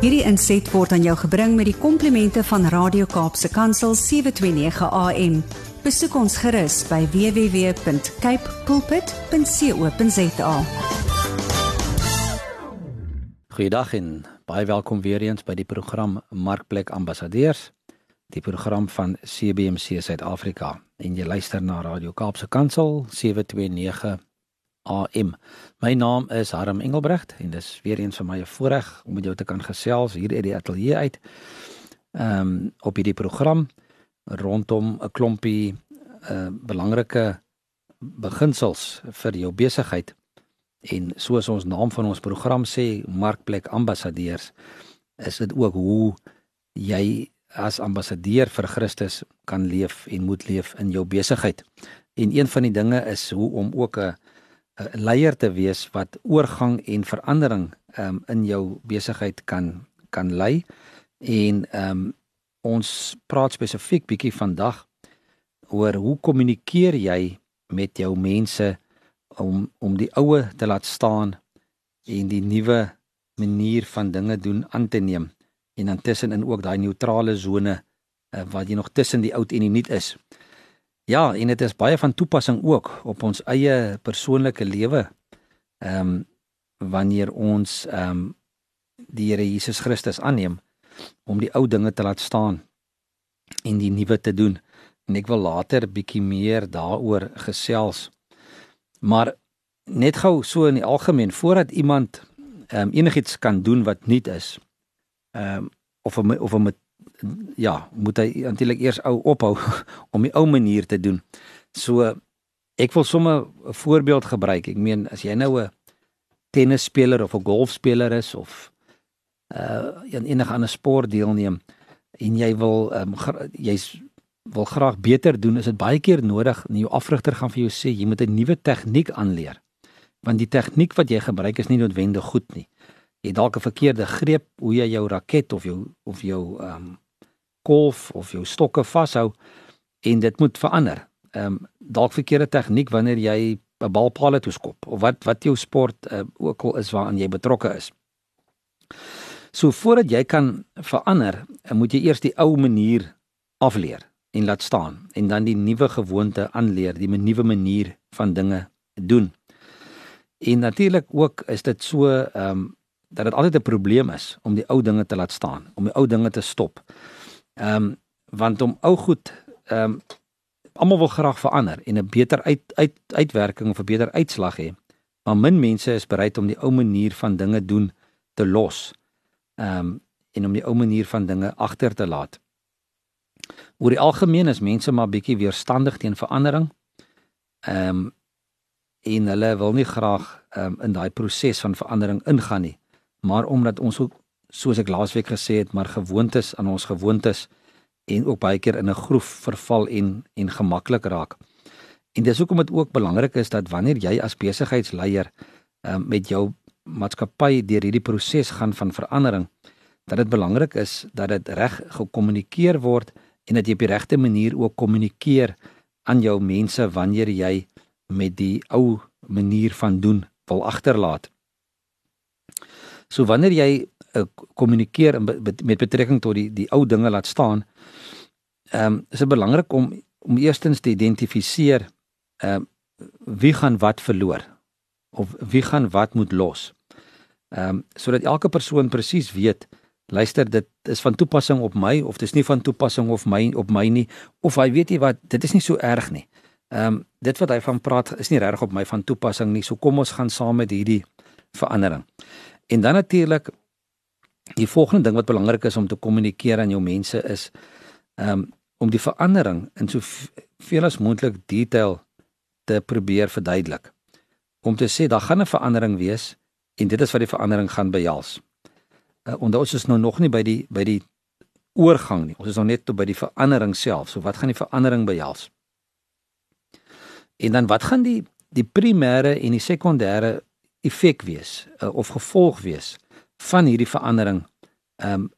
Hierdie inset word aan jou gebring met die komplimente van Radio Kaapse Kansel 729 AM. Besoek ons gerus by www.cape pulpit.co.za. Goeiedag en baie welkom weer eens by die program Markplek Ambassadeurs, die program van CBC Suid-Afrika. En jy luister na Radio Kaapse Kansel 729 AM. My naam is Harm Engelbrecht en dis weer eens vir my 'n voorreg om met jou te kan gesels hier uit die ateljee uit. Ehm um, op hierdie program rondom 'n klompie uh belangrike beginsels vir jou besigheid. En soos ons naam van ons program sê, markplek ambassadeurs, is dit ook hoe jy as ambassadeur vir Christus kan leef en moet leef in jou besigheid. En een van die dinge is hoe om ook 'n 'n leier te wees wat oorgang en verandering um, in jou besigheid kan kan lei. En um, ons praat spesifiek bietjie vandag oor hoe kommunikeer jy met jou mense om om die oue te laat staan en die nuwe manier van dinge doen aan te neem en dan tussenin ook daai neutrale sone uh, wat jy nog tussen die oud en die nuut is. Ja, en dit is baie van toepassing ook op ons eie persoonlike lewe. Ehm um, wanneer ons ehm um, die Here Jesus Christus aanneem om die ou dinge te laat staan en die nuwe te doen. En ek wil later bietjie meer daaroor gesels. Maar net gou so in die algemeen voordat iemand ehm um, enigiets kan doen wat nuut is. Ehm um, of of om ja, moet hy eintlik eers ou ophou om die ou manier te doen. So ek wil sommer 'n voorbeeld gebruik. Ek meen as jy nou 'n tennisspeler of 'n golfspeler is of uh in enige ander sport deelneem en jy wil um, jy's wil graag beter doen, is dit baie keer nodig en jou afrigter gaan vir jou sê jy moet 'n nuwe tegniek aanleer. Want die tegniek wat jy gebruik is nie noodwendig goed nie. Jy dalk 'n verkeerde greep hoe jy jou raket of jou of jou ehm um, golf of jou stokke vashou en dit moet verander. Ehm um, dalk verkeerde tegniek wanneer jy 'n balpaal toe skop of wat wat jou sport uh, ook al is waaraan jy betrokke is. So voordat jy kan verander, moet jy eers die ou manier afleer en laat staan en dan die nuwe gewoonte aanleer, die nuwe manier van dinge doen. En natuurlik ook is dit so ehm um, dat dit altyd 'n probleem is om die ou dinge te laat staan, om die ou dinge te stop. Ehm um, want om ou goed ehm um, almal wil graag verander en 'n beter uit, uit uitwerking of 'n beter uitslag hê. Maar min mense is bereid om die ou manier van dinge doen te los. Ehm um, en om die ou manier van dinge agter te laat. Oor die algemeen is mense maar bietjie weerstandig teen verandering. Ehm um, en hulle wil nie graag ehm um, in daai proses van verandering ingaan nie. Maar omdat ons ook soos ek laasweek gesê het, maar gewoontes aan ons gewoontes en ook baie keer in 'n groef verval en en gemaklik raak. En dis hoekom dit ook belangrik is dat wanneer jy as besigheidsleier um, met jou maatskappy deur hierdie proses gaan van verandering, dat dit belangrik is dat dit reg gekommunikeer word en dat jy op die regte manier ook kommunikeer aan jou mense wanneer jy met die ou manier van doen wil agterlaat. So wanneer jy uh, kommunikeer met betrekking tot die die ou dinge laat staan. Ehm um, is dit belangrik om om eerstens te identifiseer ehm uh, wie gaan wat verloor of wie gaan wat moet los. Ehm um, sodat elke persoon presies weet luister dit is van toepassing op my of dis nie van toepassing of my op my nie of hy weet jy wat dit is nie so erg nie. Ehm um, dit wat hy van praat is nie reg op my van toepassing nie. So kom ons gaan saam met hierdie verandering. En dan natuurlik Die volgende ding wat belangrik is om te kommunikeer aan jou mense is um om die verandering in so veel as moontlik detail te probeer verduidelik. Om te sê daar gaan 'n verandering wees en dit is wat die verandering gaan behels. Uh, Onthou ons is nou nog nie by die by die oorgang nie. Ons is nog net tot by die verandering self. So wat gaan die verandering behels? En dan wat gaan die die primêre en die sekondêre effek wees uh, of gevolg wees? van hierdie verandering um,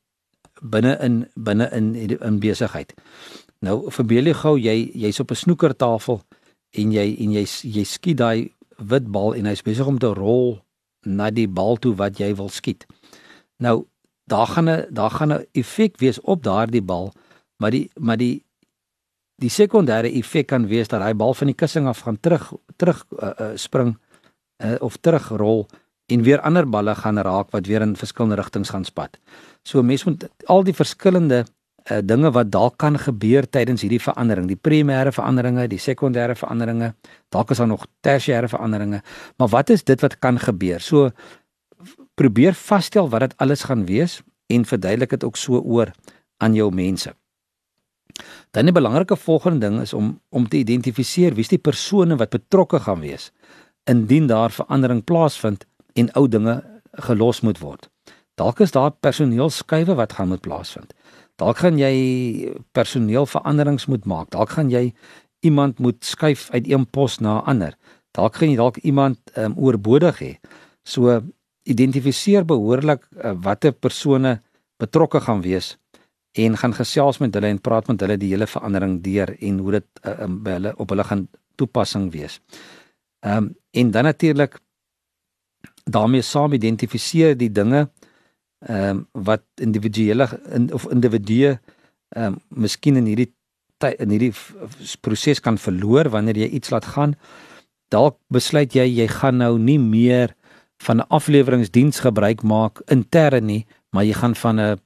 binne in binne in in besigheid. Nou verbeel jy gou jy jy's op 'n snoekertafel en jy en jy jy skiet daai wit bal en hy's besig om te rol na die bal toe wat jy wil skiet. Nou daar gaan 'n daar gaan 'n effek wees op daardie bal, maar die maar die die sekondêre effek kan wees dat hy bal van die kussing af gaan terug terug uh, uh, spring uh, of terugrol en weer ander balle gaan raak wat weer in verskillende rigtings gaan spat. So mense moet al die verskillende uh, dinge wat dalk kan gebeur tydens hierdie verandering, die primêre veranderinge, die sekondêre veranderinge, dalk is daar nog tersiêre veranderinge, maar wat is dit wat kan gebeur? So probeer vasstel wat dit alles gaan wees en verduidelik dit ook so oor aan jou mense. Dan 'n belangrike volgende ding is om om te identifiseer wie's die persone wat betrokke gaan wees indien daar verandering plaasvind en ou dinge gelos moet word. Dalk is daar personeelskuive wat gaan moet plaasvind. Dalk gaan jy personeelveranderings moet maak. Dalk gaan jy iemand moet skuif uit een pos na 'n ander. Dalk gaan jy dalk iemand um, oorbodig hê. So identifiseer behoorlik uh, watter persone betrokke gaan wees en gaan gesels met hulle en praat met hulle die hele verandering deur en hoe dit uh, um, by hulle op hulle gaan toepassing wees. Ehm um, en dan natuurlik daarmee saam identifiseer die dinge ehm um, wat individuele in, of individue ehm um, miskien in hierdie in hierdie proses kan verloor wanneer jy iets laat gaan. Dalk besluit jy jy gaan nou nie meer van 'n afleweringsdiens gebruik maak intern nie, maar jy gaan van 'n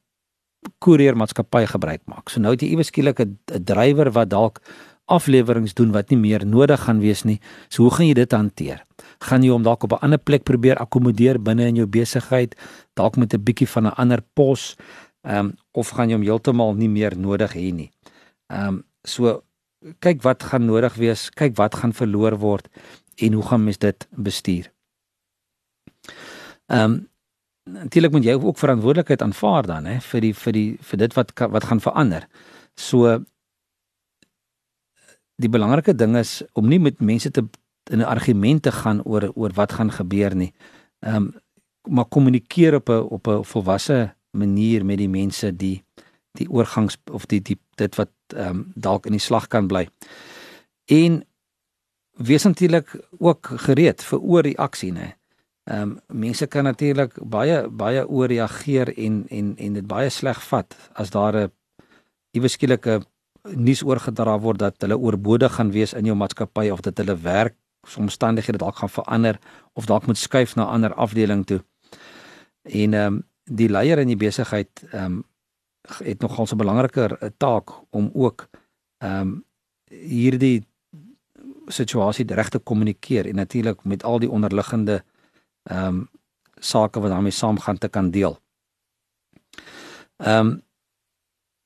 koeriermaatskappy gebruik maak. So nou het jy iewes skielik 'n drywer wat dalk afleweringe doen wat nie meer nodig gaan wees nie. So hoe gaan jy dit hanteer? Gaan jy hom dalk op 'n ander plek probeer akkommodeer binne in jou besigheid, dalk met 'n bietjie van 'n ander pos, ehm um, of gaan jy hom heeltemal nie meer nodig hê nie? Ehm um, so kyk wat gaan nodig wees, kyk wat gaan verloor word en hoe gaan mens dit bestuur? Ehm um, natuurlik moet jy ook verantwoordelikheid aanvaar dan hè vir die vir die vir dit wat wat gaan verander. So die belangrike ding is om nie met mense te in 'n argument te gaan oor oor wat gaan gebeur nie. Ehm um, maar kommunikeer op 'n op 'n volwasse manier met die mense die die oorgangs of die die dit wat ehm um, dalk in die slag kan bly. En wees natuurlik ook gereed vir oorreaksie nê. Ehm um, mense kan natuurlik baie baie ooreageer en en en dit baie sleg vat as daar 'n iewes skielike nuus oorgedra word dat hulle oorbodig gaan wees in jou maatskappy of dat hulle werk omstandighede dalk gaan verander of dalk moet skuif na 'n ander afdeling toe. En ehm um, die leier in die besigheid ehm um, het nogal 'n belangriker taak om ook ehm um, hierdie situasie reg te kommunikeer en natuurlik met al die onderliggende ehm um, sake wat daarmee saamgaan te kan deel. Ehm um,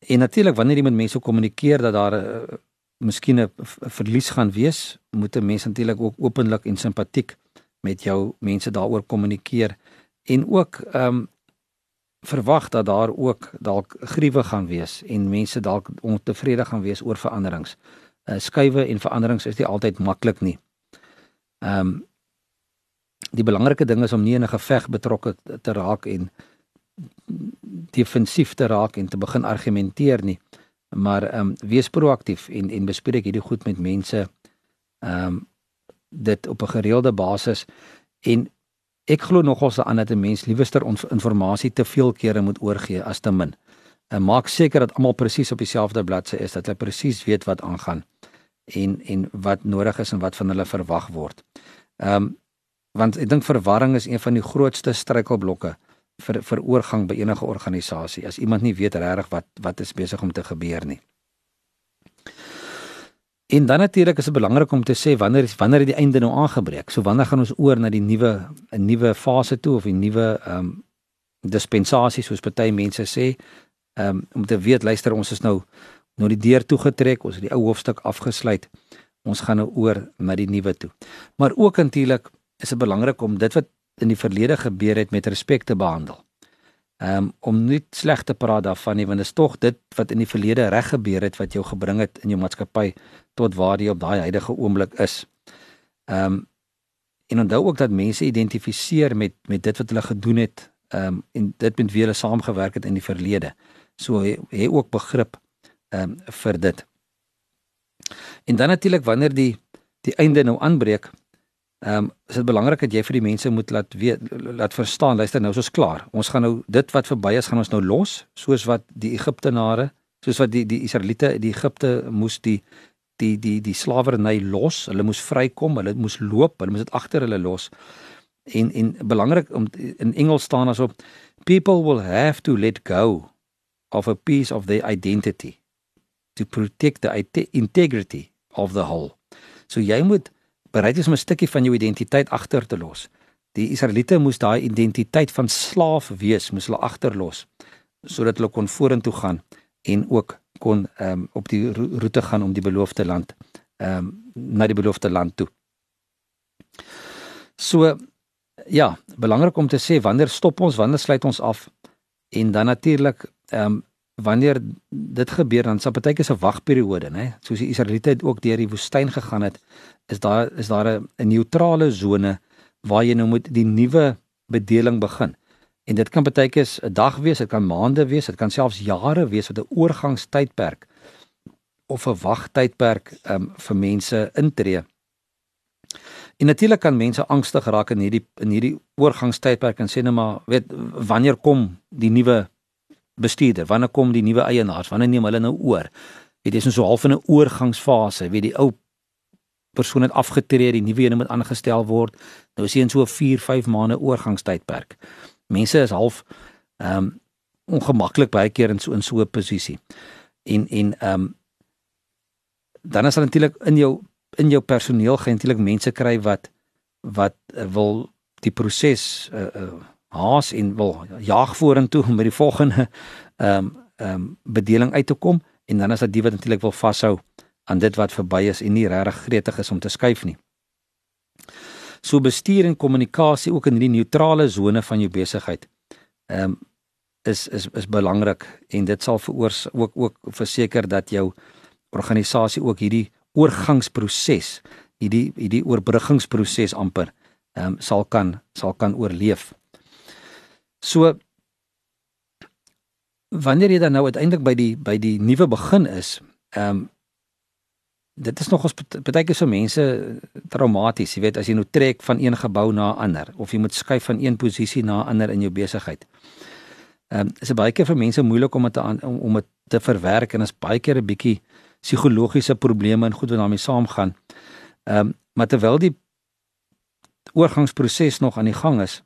en natuurlik wanneer jy met mense kommunikeer dat daar uh, miskien 'n verlies gaan wees, moet 'n mens natuurlik ook openlik en simpatiek met jou mense daaroor kommunikeer en ook ehm um, verwag dat daar ook dalk gruwe gaan wees en mense dalk ontevrede gaan wees oor veranderings. Uh, skuwe en veranderings is nie altyd maklik nie. Ehm um, die belangrike ding is om nie in 'n geveg betrokke te raak en defensief te raak en te begin argumenteer nie maar ehm um, wees proaktief en en bespreek hierdie goed met mense ehm um, dit op 'n gereelde basis en ek glo nogals aan dat 'n mens liewerster inligting te veel kere moet oorgee as te min. En maak seker dat almal presies op dieselfde bladsy is dat hulle presies weet wat aangaan en en wat nodig is en wat van hulle verwag word. Ehm um, want ek dink verwarring is een van die grootste struikelblokke vir vir oorgang by enige organisasie as iemand nie weet regtig wat wat is besig om te gebeur nie. En dan natuurlik is dit belangrik om te sê wanneer is wanneer het die einde nou aangebreek? So wanneer gaan ons oor na die nuwe 'n nuwe fase toe of 'n nuwe ehm um, dispensasie soos party mense sê? Ehm um, om te weet luister ons is nou nou die deur toegetrek, ons het die ou hoofstuk afgesluit. Ons gaan nou oor na die nuwe toe. Maar ook natuurlik is dit belangrik om dit wat in die verlede gebeur het met respek te behandel. Um om nie sleg te praat daarvan nie want dit is tog dit wat in die verlede reg gebeur het wat jou gebring het in jou maatskappy tot waar jy op daai huidige oomblik is. Um en onthou ook dat mense identifiseer met met dit wat hulle gedoen het um en dit met wie hulle saamgewerk het in die verlede. So hê ook begrip um vir dit. En dan natuurlik wanneer die die einde nou aanbreek, ehm um, is dit belangrik dat jy vir die mense moet laat weet laat verstaan, luister nou, ons is klaar. Ons gaan nou dit wat verby is, gaan ons nou los, soos wat die Egiptenare, soos wat die die Israeliete die Egipte moes die die die die slawerny los. Hulle moes vrykom, hulle moes loop, hulle moes dit agter hulle los. En en belangrik om in Engels staan aso people will have to let go of a piece of their identity to protect the integrity of the whole. So jy moet bereid wees om 'n stukkie van jou identiteit agter te los. Die Israeliete moes daai identiteit van slaaf wees, moes hulle agterlos sodat hulle kon vorentoe gaan en ook kon ehm um, op die roete gaan om die beloofde land ehm um, na die beloofde land toe. So ja, belangrik om te sê wanneer stop ons, wanneer sluit ons af en dan natuurlik ehm um, wanneer dit gebeur dan sal partykeer se wagperiode, né? Soos die Israeliete ook deur die woestyn gegaan het, is daar is daar 'n neutrale sone waar jy nou moet die nuwe bedeling begin. En dit kan baie keer 'n dag wees, dit kan maande wees, dit kan selfs jare wees wat 'n oorgangstydperk of 'n wagtydperk um, vir mense intree. En natuurlik kan mense angstig raak in hierdie in hierdie oorgangstydperk en sê net maar, weet wanneer kom die nuwe bestuurder? Wanneer kom die nuwe eienaars? Wanneer neem hulle nou oor? Weet jy, dis so half in 'n oorgangsfase, weet die ou persoon het afgetree, die nuwe een moet aangestel word. Nou is hy in so 4, 5 maande oorgangstydperk mense is half ehm um, ongemaklik baie keer in so in so 'n posisie. En en ehm um, dan is natuurlik in jou in jou personeel gaan natuurlik mense kry wat wat uh, wil die proses uh, uh haas en wil jaag vorentoe om by die volgende ehm um, ehm um, bedeling uit te kom en dan is daar die wat natuurlik wil vashou aan dit wat verby is en nie regtig gretig is om te skuif nie. So bestuur en kommunikasie ook in hierdie neutrale sone van jou besigheid. Ehm um, is is is belangrik en dit sal veroors ook ook verseker dat jou organisasie ook hierdie oorgangsproses, hierdie hierdie oorbruggingsproses amper ehm um, sal kan sal kan oorleef. So wanneer jy dan nou uiteindelik by die by die nuwe begin is, ehm um, dit is nog ons baie keer so mense traumaties, jy weet as jy nou trek van een gebou na 'n ander of jy moet skuif van een posisie na 'n ander in jou besigheid. Ehm um, is baie keer vir mense moeilik om dit om om dit te verwerk en is baie keer 'n bietjie psigologiese probleme en goed wat daarmee saamgaan. Ehm um, maar terwyl die oorgangsproses nog aan die gang is,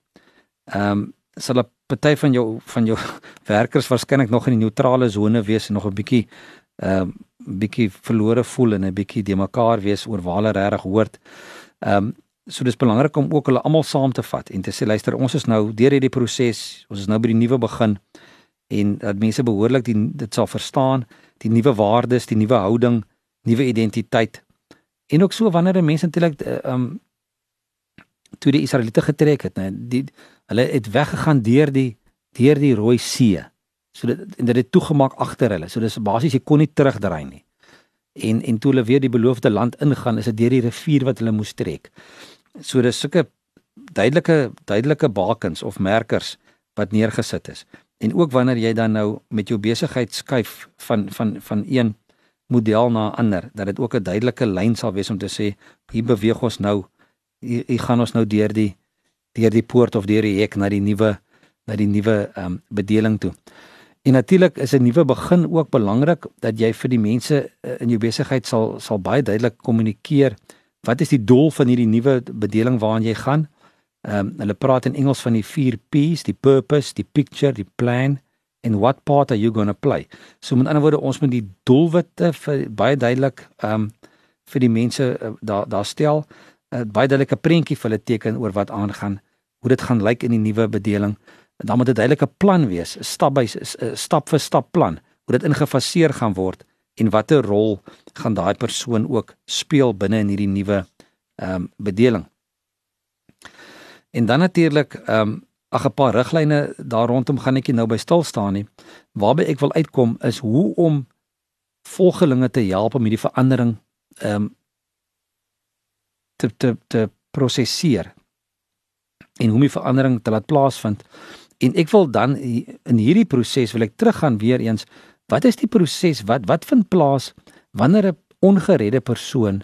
ehm um, sal 'n party van jou van jou werkers waarskynlik nog in die neutrale sone wees en nog 'n bietjie ehm um, bietjie verlore voel en 'n bietjie de mekaar wees oor waar hulle regtig hoort. Ehm um, so dis belangrik om ook hulle almal saam te vat en te sê luister ons is nou deur hierdie proses, ons is nou by die nuwe begin en dat mense behoorlik die dit sal verstaan, die nuwe waardes, die nuwe houding, nuwe identiteit. En ook so wanneer mense natuurlik eh, ehm um, toe die Israeliete getrek het, nê, die hulle het weggegaan deur die deur die Rooi See So dit en dit het toegemaak agter hulle. So dis basies jy kon nie terugdraai nie. En en toe hulle weer die beloofde land ingaan, is dit deur die rivier wat hulle moes trek. So dis sulke duidelike duidelike bakens of merkers wat neergesit is. En ook wanneer jy dan nou met jou besigheid skuif van van van een model na 'n ander, dat dit ook 'n duidelike lyn sal wees om te sê hier beweeg ons nou hier, hier gaan ons nou deur die deur die poort of deur die hek na die nuwe na die nuwe ehm um, bedeling toe. En natuurlik is 'n nuwe begin ook belangrik dat jy vir die mense eh, in jou besigheid sal sal baie duidelik kommunikeer wat is die doel van hierdie nuwe bedeling waaraan jy gaan. Ehm um, hulle praat in Engels van die 4 P's, die purpose, die picture, die plan and what part are you going to play. So met ander woorde ons moet die doelwitte vir baie duidelik ehm um, vir die mense uh, daar daar stel 'n baie duidelike prentjie vir hulle teken oor wat aangaan, hoe dit gaan lyk in die nuwe bedeling dan moet dit 'n duidelike plan wees, 'n stap by 'n stap vir stap plan hoe dit ingefaseer gaan word en watter rol gaan daai persoon ook speel binne in hierdie nuwe ehm um, bedeling. En dan natuurlik ehm um, ag 'n paar riglyne daar rondom gaan ek nou by stil staan nie. Waarby ek wil uitkom is hoe om volgelinge te help om hierdie verandering ehm um, te te te prosesseer en hoe om die verandering te laat plaasvind. En ek wil dan in hierdie proses wil ek teruggaan weer eens. Wat is die proses wat wat vind plaas wanneer 'n ongeredde persoon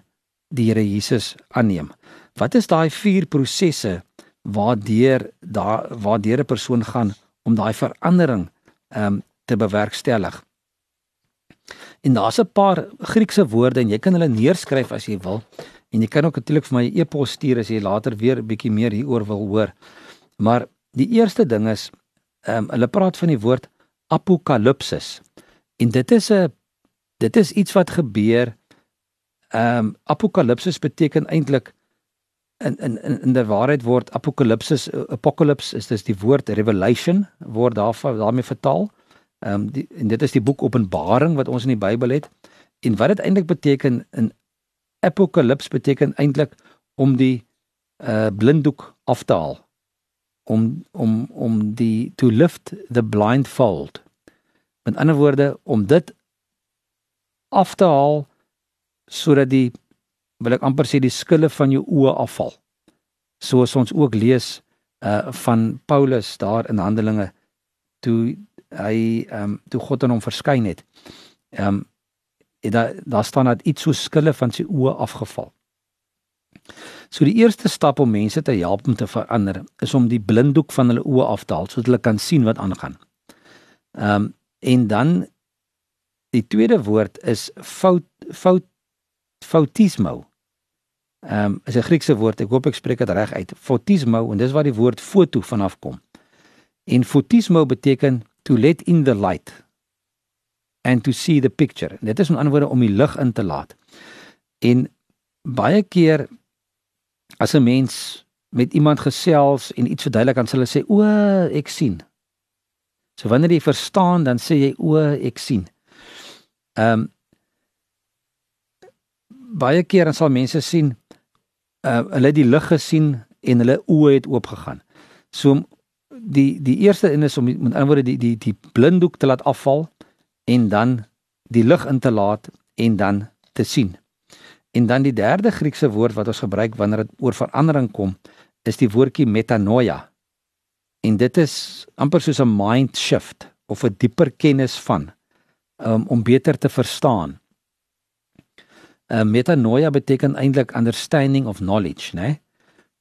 die Here Jesus aanneem? Wat is daai vier prosesse waardeur daar waardeur 'n persoon gaan om daai verandering ehm um, te bewerkstellig? En daar's 'n paar Griekse woorde en jy kan hulle neerskryf as jy wil. En jy kan ook natuurlik vir my 'n e-pos stuur as jy later weer 'n bietjie meer hieroor wil hoor. Maar die eerste ding is ehm um, hulle praat van die woord apokalipsis. En dit is 'n dit is iets wat gebeur ehm um, apokalipsis beteken eintlik in in in in die waarheid word apokalipsis apocalypse is dis die woord revelation word daarvan daarmee vertaal. Ehm um, en dit is die boek Openbaring wat ons in die Bybel het. En wat dit eintlik beteken in apocalypse beteken eintlik om die uh blinddoek af te haal. Om om om die to lift the blindfold. Met ander woorde om dit af te haal sodat die wil ek amper sê die skille van jou oë afval. Soos ons ook lees uh van Paulus daar in Handelinge toe hy ehm um, toe God aan hom verskyn het. Ehm um, daar daar staan dat iets so skille van sy oë afgeval. So die eerste stap om mense te help om te verander is om die blinddoek van hulle oë af te haal sodat hulle kan sien wat aangaan. Ehm um, en dan die tweede woord is fout fout fautismo. Ehm um, is 'n Griekse woord. Ek hoop ek spreek dit reg uit. Fautismo en dis waar die woord foto vanaf kom. En fautismo beteken to let in the light and to see the picture. Dit is 'n ander woord om die lig in te laat. En baie keer as 'n mens met iemand gesels en iets verduidelik sê hulle sê o, ek sien. So wanneer jy verstaan dan sê jy o, ek sien. Ehm um, baie keer dan sal mense sien uh hulle die lig gesien en hulle oë het oopgegaan. So die die eerste een is om met ander woorde die die die blinddoek te laat afval en dan die lig in te laat en dan te sien. En dan die derde Griekse woord wat ons gebruik wanneer dit oor verandering kom, is die woordjie metanoia. En dit is amper soos 'n mind shift of 'n dieper kennis van um, om beter te verstaan. Uh, metanoia beteken eintlik understanding of knowledge, né? Nee?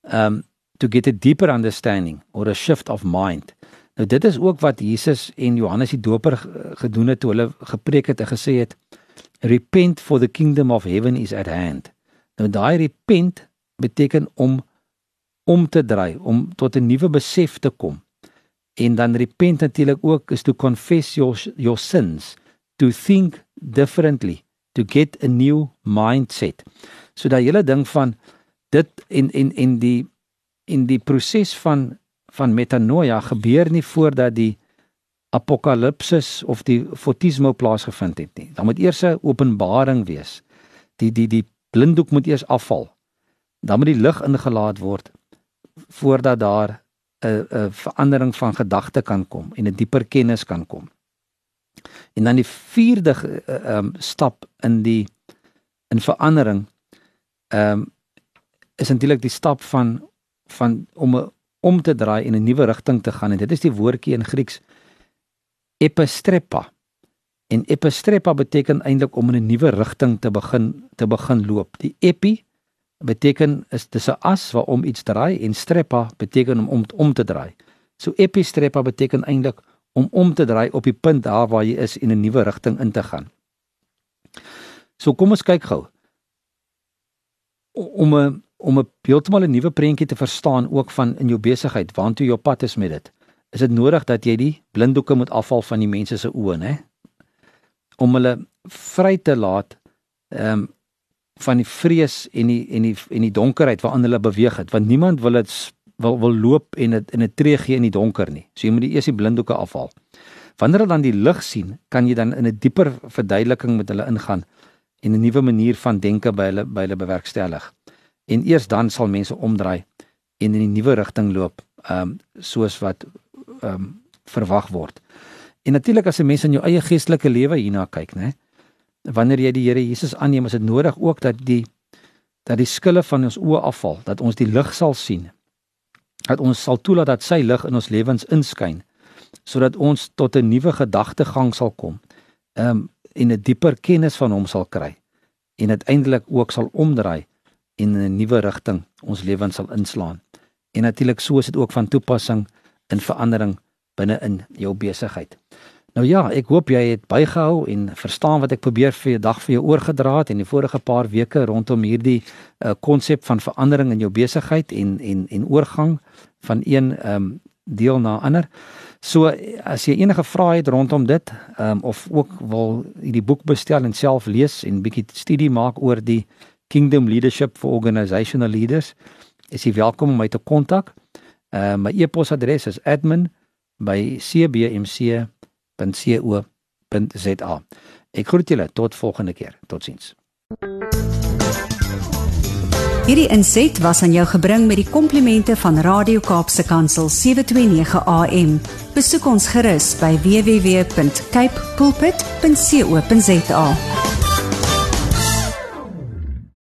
Um to get a deeper understanding or a shift of mind. Nou dit is ook wat Jesus en Johannes die Doper gedoen het toe hulle gepreek het en gesê het repent for the kingdom of heaven is at hand. Nou daai repent beteken om om te draai, om tot 'n nuwe besef te kom. En dan repent natuurlik ook is to confess your your sins, to think differently, to get a new mindset. So daai hele ding van dit en en en die en die proses van van metanoia gebeur nie voordat die apokalipsis of die fotismo plaasgevind het nie. Dan moet eers 'n openbaring wees. Die die die blinddoek moet eers afval. Dan moet die lig ingelaat word voordat daar 'n 'n verandering van gedagte kan kom en 'n dieper kennis kan kom. En dan die vierde ehm um, stap in die in verandering ehm um, is eintlik die stap van van om 'n om te draai en 'n nuwe rigting te gaan en dit is die woordjie in Grieks epistrepa. En epistrepa beteken eintlik om in 'n nuwe rigting te begin te begin loop. Die epi beteken is dis 'n as waarom iets draai en strepa beteken om om om te draai. So epistrepa beteken eintlik om om te draai op die punt daar waar jy is en 'n nuwe rigting in te gaan. So kom ons kyk gou. Om 'n om 'n heeltemal 'n nuwe prentjie te verstaan ook van in jou besigheid, waantoe jou pad is met dit. Is dit nodig dat jy die blinddoeke moet afval van die mense se oë, né? Om hulle vry te laat ehm um, van die vrees en die en die en die donkerheid waarin hulle beweeg het, want niemand wil dit wil wil loop en dit in 'n tree gee in die donker nie. So jy moet die eers die blinddoeke afhaal. Wanneer hulle dan die lig sien, kan jy dan in 'n dieper verduideliking met hulle ingaan en 'n nuwe manier van denke by hulle by hulle bewerkstellig en eers dan sal mense omdraai en in 'n nuwe rigting loop, ehm um, soos wat ehm um, verwag word. En natuurlik as 'n mens in jou eie geestelike lewe hierna kyk, né? Wanneer jy die Here Jesus aanneem, is dit nodig ook dat die dat die skille van ons oë afval, dat ons die lig sal sien. Dat ons sal toelaat dat sy lig in ons lewens inskyn sodat ons tot 'n nuwe gedagtegang sal kom. Ehm um, en 'n dieper kennis van hom sal kry en uiteindelik ook sal omdraai en 'n nuwe rigting ons lewens sal inslaan. En natuurlik so is dit ook van toepassing in verandering binne in jou besigheid. Nou ja, ek hoop jy het bygehou en verstaan wat ek probeer vir jou dag vir jou oorgedra het in die vorige paar weke rondom hierdie konsep uh, van verandering in jou besigheid en en en oorgang van een ehm um, deel na ander. So as jy enige vrae het rondom dit, ehm um, of ook wil hierdie boek bestel en self lees en bietjie studie maak oor die Kingdom Leadership for Organizational Leaders, is jy welkom om my te kontak. Uh, my e-posadres is admin@cbmc.co.za. Ek groet julle tot volgende keer. Totsiens. Hierdie inset was aan jou gebring met die komplimente van Radio Kaapse Kansel 729 AM. Besoek ons gerus by www.cape pulpit.co.za.